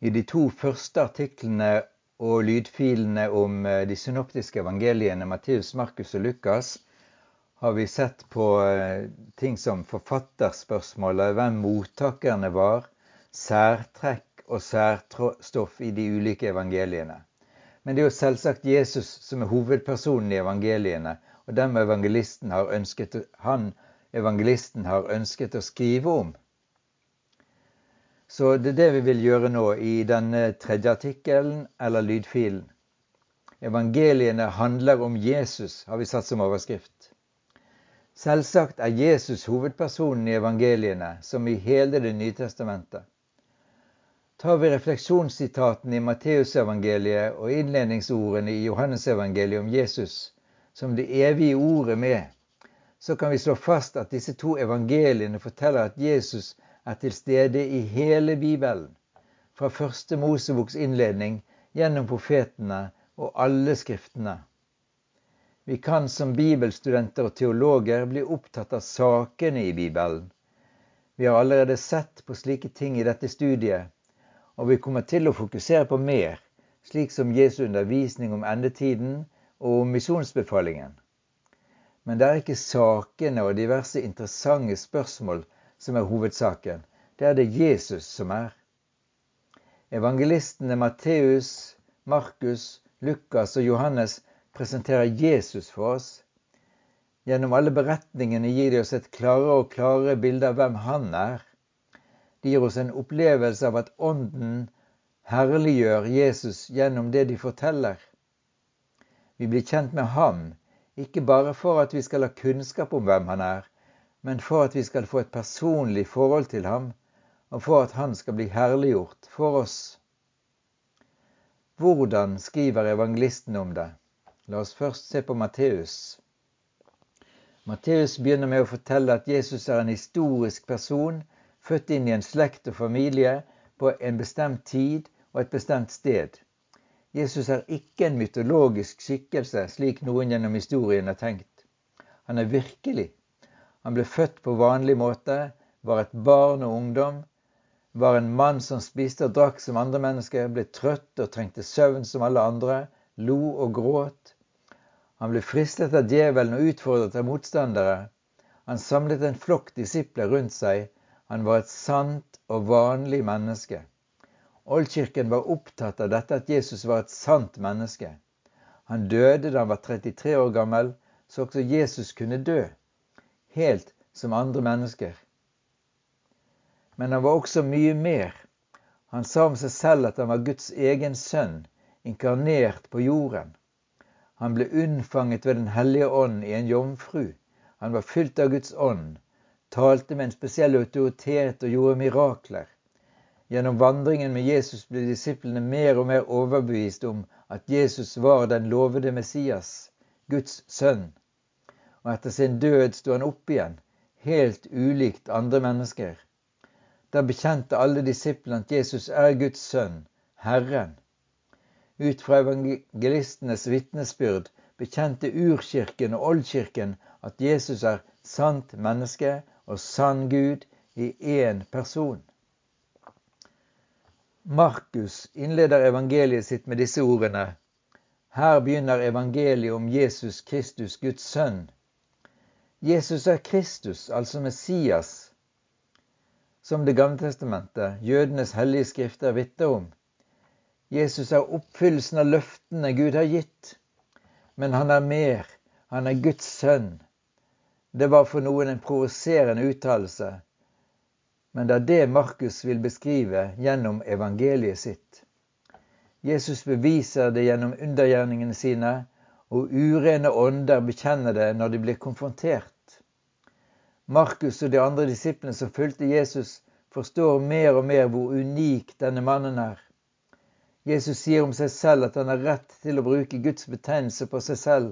I de to første artiklene og lydfilene om eh, de synoptiske evangeliene, Matteus, Markus og Lukas, har vi sett på eh, ting som forfatterspørsmålet, hvem mottakerne var, særtrekk og særstoff i de ulike evangeliene. Men det er jo selvsagt Jesus som er hovedpersonen i evangeliene, og dem evangelisten har ønsket, han evangelisten har ønsket å skrive om. Så det er det vi vil gjøre nå i denne tredje artikkelen eller lydfilen. Evangeliene handler om Jesus, har vi satt som overskrift. Selvsagt er Jesus hovedpersonen i evangeliene, som i hele Det nye testamentet. Tar vi refleksjonssitatene i Matteusevangeliet og innledningsordene i Johannesevangeliet om Jesus som det evige ordet med, så kan vi slå fast at disse to evangeliene forteller at Jesus er til stede i hele Bibelen, fra første Moseboks innledning gjennom profetene og alle skriftene. Vi kan som bibelstudenter og teologer bli opptatt av sakene i Bibelen. Vi har allerede sett på slike ting i dette studiet, og vi kommer til å fokusere på mer, slik som Jesu undervisning om endetiden og om misjonsbefalingen. Men det er ikke sakene og diverse interessante spørsmål som er hovedsaken. Det er det Jesus som er. Evangelistene Matteus, Markus, Lukas og Johannes presenterer Jesus for oss. Gjennom alle beretningene gir de oss et klarere og klarere bilde av hvem han er. De gir oss en opplevelse av at Ånden herliggjør Jesus gjennom det de forteller. Vi blir kjent med ham, ikke bare for at vi skal ha kunnskap om hvem han er, men for at vi skal få et personlig forhold til ham, og for at han skal bli herliggjort for oss. Hvordan skriver evangelisten om det? La oss først se på Matteus. Matteus begynner med å fortelle at Jesus er en historisk person, født inn i en slekt og familie på en bestemt tid og et bestemt sted. Jesus er ikke en mytologisk skikkelse, slik noen gjennom historien har tenkt. Han er virkelig han ble født på vanlig måte, var et barn og ungdom, var en mann som spiste og drakk som andre mennesker, ble trøtt og trengte søvn som alle andre, lo og gråt. Han ble fristet av djevelen og utfordret av motstandere. Han samlet en flokk disipler rundt seg. Han var et sant og vanlig menneske. Oldkirken var opptatt av dette at Jesus var et sant menneske. Han døde da han var 33 år gammel, så også Jesus kunne dø helt som andre mennesker. Men han var også mye mer. Han sa om seg selv at han var Guds egen sønn, inkarnert på jorden. Han ble unnfanget ved Den hellige ånd i en jomfru. Han var fylt av Guds ånd, talte med en spesiell autoritet og gjorde mirakler. Gjennom vandringen med Jesus ble disiplene mer og mer overbevist om at Jesus var den lovede Messias, Guds sønn og etter sin død sto han opp igjen, helt ulikt andre mennesker. Da bekjente alle disiplene at Jesus er Guds sønn, Herren. Ut fra evangelistenes vitnesbyrd bekjente urkirken og oldkirken at Jesus er sant menneske og sann Gud i én person. Markus innleder evangeliet sitt med disse ordene. Her begynner evangeliet om Jesus Kristus, Guds sønn, Jesus er Kristus, altså Messias, som Det gamle testamentet, jødenes hellige skrifter, vitner om. Jesus er oppfyllelsen av løftene Gud har gitt. Men han er mer. Han er Guds sønn. Det var for noen en provoserende uttalelse, men det er det Markus vil beskrive gjennom evangeliet sitt. Jesus beviser det gjennom undergjerningene sine og urene ånder bekjenner det når de blir konfrontert. Markus og de andre disiplene som fulgte Jesus, forstår mer og mer hvor unik denne mannen er. Jesus sier om seg selv at han har rett til å bruke Guds betegnelse på seg selv.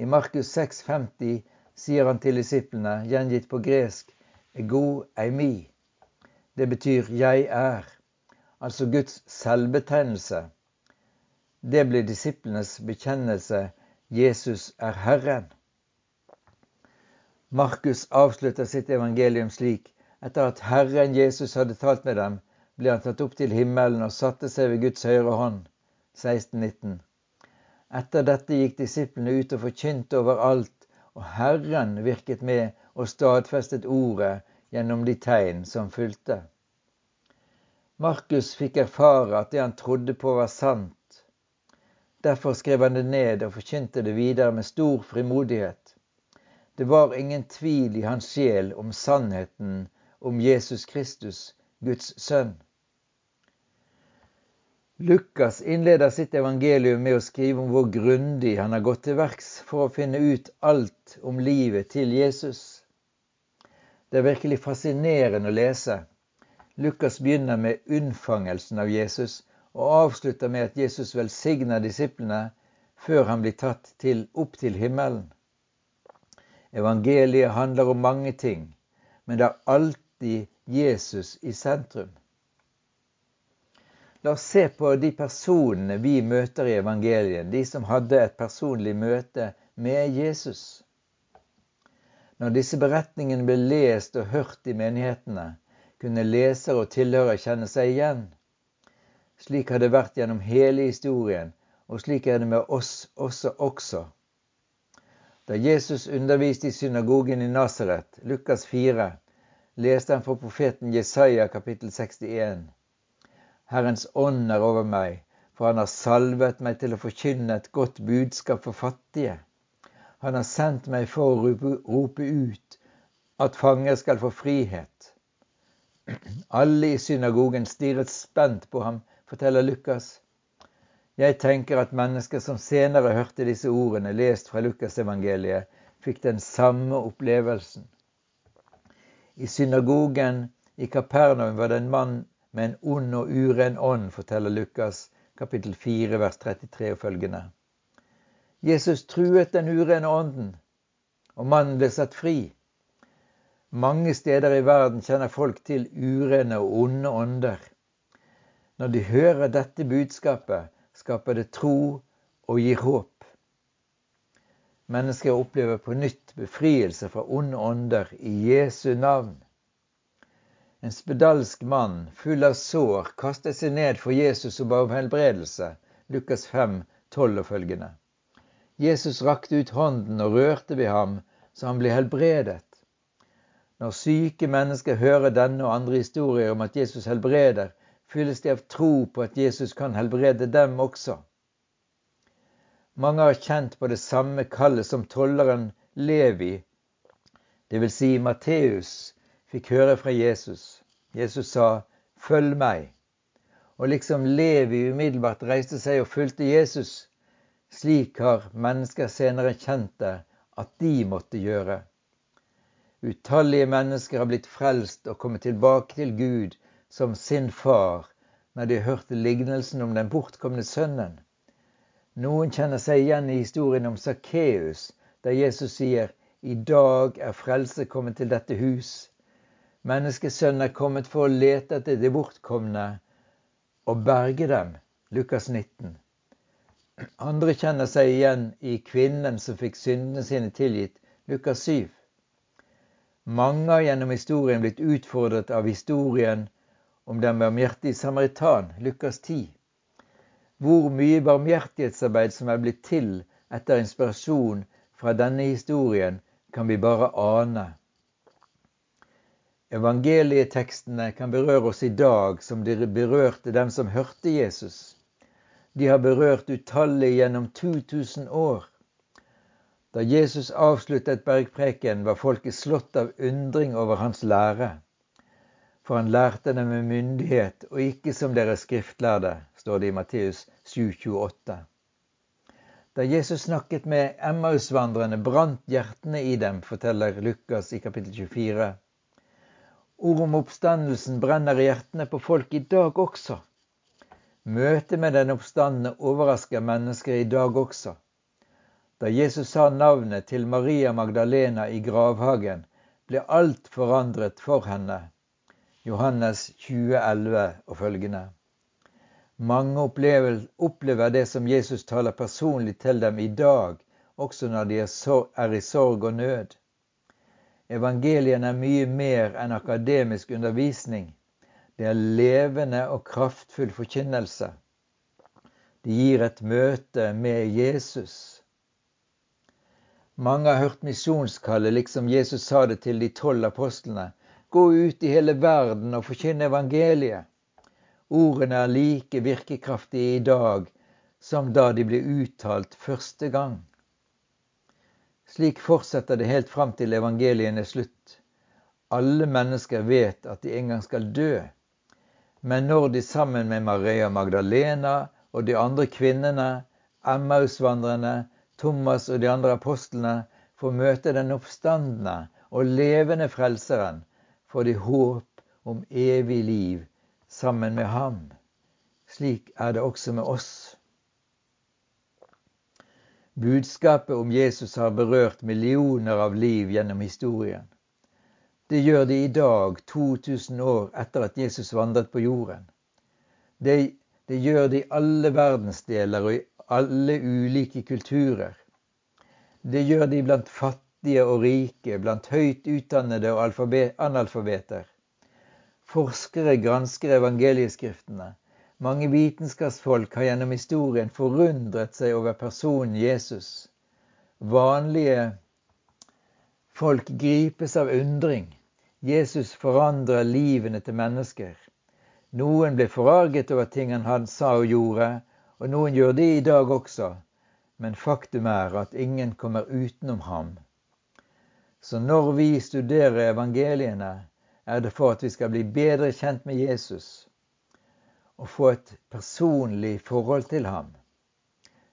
I Markus 6,50 sier han til disiplene, gjengitt på gresk, ego eimi. Det betyr 'jeg er', altså Guds selvbetegnelse. Det blir disiplenes bekjennelse Jesus er Herren. Markus avslutter sitt evangelium slik etter at Herren Jesus hadde talt med dem, ble han tatt opp til himmelen og satte seg ved Guds høyre hånd. 1619. Etter dette gikk disiplene ut og forkynte overalt, og Herren virket med og stadfestet ordet gjennom de tegn som fulgte. Markus fikk erfare at det han trodde på, var sant. Derfor skrev han det ned og forkynte det videre med stor frimodighet. Det var ingen tvil i hans sjel om sannheten om Jesus Kristus, Guds sønn. Lukas innleder sitt evangelium med å skrive om hvor grundig han har gått til verks for å finne ut alt om livet til Jesus. Det er virkelig fascinerende å lese. Lukas begynner med unnfangelsen av Jesus og avslutter med at Jesus velsigner disiplene før han blir tatt til, opp til himmelen. Evangeliet handler om mange ting, men det er alltid Jesus i sentrum. La oss se på de personene vi møter i evangeliet, de som hadde et personlig møte med Jesus. Når disse beretningene ble lest og hørt i menighetene, kunne leser og tilhører kjenne seg igjen. Slik har det vært gjennom hele historien, og slik er det med oss også også. Da Jesus underviste i synagogen i Nasaret, Lukas 4, leste han for profeten Jesaja kapittel 61. Herrens ånd er over meg, for han har salvet meg til å forkynne et godt budskap for fattige. Han har sendt meg for å rope ut at fanger skal få frihet. Alle i synagogen stirret spent på ham, forteller Lukas. Jeg tenker at mennesker som senere hørte disse ordene lest fra Lukasevangeliet, fikk den samme opplevelsen. I synagogen i Kapernaum var det en mann med en ond og uren ånd, forteller Lukas kapittel 4 vers 33 og følgende. Jesus truet den urene ånden, og mannen ble satt fri. Mange steder i verden kjenner folk til urene og onde ånder. Når de hører dette budskapet, skaper det tro og gir håp. Mennesker opplever på nytt befrielse fra onde ånder i Jesu navn. En spedalsk mann full av sår kastet seg ned for Jesus og ba om helbredelse. Lukas 5, 12 og følgende. Jesus rakte ut hånden og rørte ved ham, så han ble helbredet. Når syke mennesker hører denne og andre historier om at Jesus helbreder, fylles de av tro på at Jesus kan helbrede dem også. Mange har kjent på det samme kallet som tolleren Levi, dvs. Si Matteus, fikk høre fra Jesus. Jesus sa 'følg meg'. Og liksom Levi umiddelbart reiste seg og fulgte Jesus, slik har mennesker senere kjent det at de måtte gjøre. Utallige mennesker har blitt frelst og kommet tilbake til Gud som sin far når de hørte lignelsen om den bortkomne sønnen. Noen kjenner seg igjen i historien om Sakkeus, der Jesus sier i dag er frelse kommet til dette hus. Menneskesønnen er kommet for å lete etter de bortkomne og berge dem. Lukas 19. Andre kjenner seg igjen i kvinnen som fikk syndene sine tilgitt. Lukas 7. Mange har gjennom historien blitt utfordret av historien om den barmhjertige samaritan, Lukas 10. Hvor mye barmhjertighetsarbeid som er blitt til etter inspirasjon fra denne historien, kan vi bare ane. Evangelietekstene kan berøre oss i dag som de berørte dem som hørte Jesus. De har berørt utallige gjennom 2000 år. Da Jesus avsluttet bergpreken, var folket slått av undring over hans lære for han lærte dem med myndighet og ikke som deres skriftlærde, står det i Matteus 7,28. Da Jesus snakket med Emmausvandrerne, brant hjertene i dem, forteller Lukas i kapittel 24. Ord om oppstandelsen brenner i hjertene på folk i dag også. Møtet med den oppstandende overrasker mennesker i dag også. Da Jesus sa navnet til Maria Magdalena i gravhagen, ble alt forandret for henne Johannes 2011 og følgende. Mange opplever, det som Jesus taler personlig til dem i dag, også når de er i sorg og nød. Evangelien er mye mer enn akademisk undervisning. Det er levende og kraftfull forkynnelse. De gir et møte med Jesus. Mange har hørt misjonskallet liksom Jesus sa det til de tolv apostlene. Gå ut i hele verden og forkynne evangeliet. Ordene er like virkekraftige i dag som da de ble uttalt første gang. Slik fortsetter det helt fram til evangeliene er slutt. Alle mennesker vet at de en gang skal dø. Men når de sammen med Maria Magdalena og de andre kvinnene, Emmausvandrerne, Thomas og de andre apostlene får møte den oppstandende og levende Frelseren, får de håp om evig liv sammen med ham. Slik er det også med oss. Budskapet om Jesus har berørt millioner av liv gjennom historien. Det gjør de i dag, 2000 år etter at Jesus vandret på jorden. Det, det gjør det i alle verdensdeler og i alle ulike kulturer. Det gjør de blant fattige og rike, blant høyt utdannede og analfabeter. Forskere gransker evangelieskriftene. Mange vitenskapsfolk har gjennom historien forundret seg over personen Jesus. Vanlige folk gripes av undring. Jesus forandrer livene til mennesker. Noen ble forarget over ting han sa og gjorde, og noen gjør det i dag også. Men faktum er at ingen kommer utenom ham. Så når vi studerer evangeliene, er det for at vi skal bli bedre kjent med Jesus og få et personlig forhold til ham.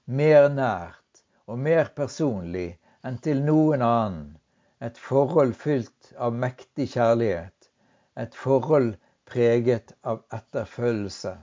Mer nært og mer personlig enn til noen annen et forhold fylt av mektig kjærlighet. Et forhold preget av etterfølgelse.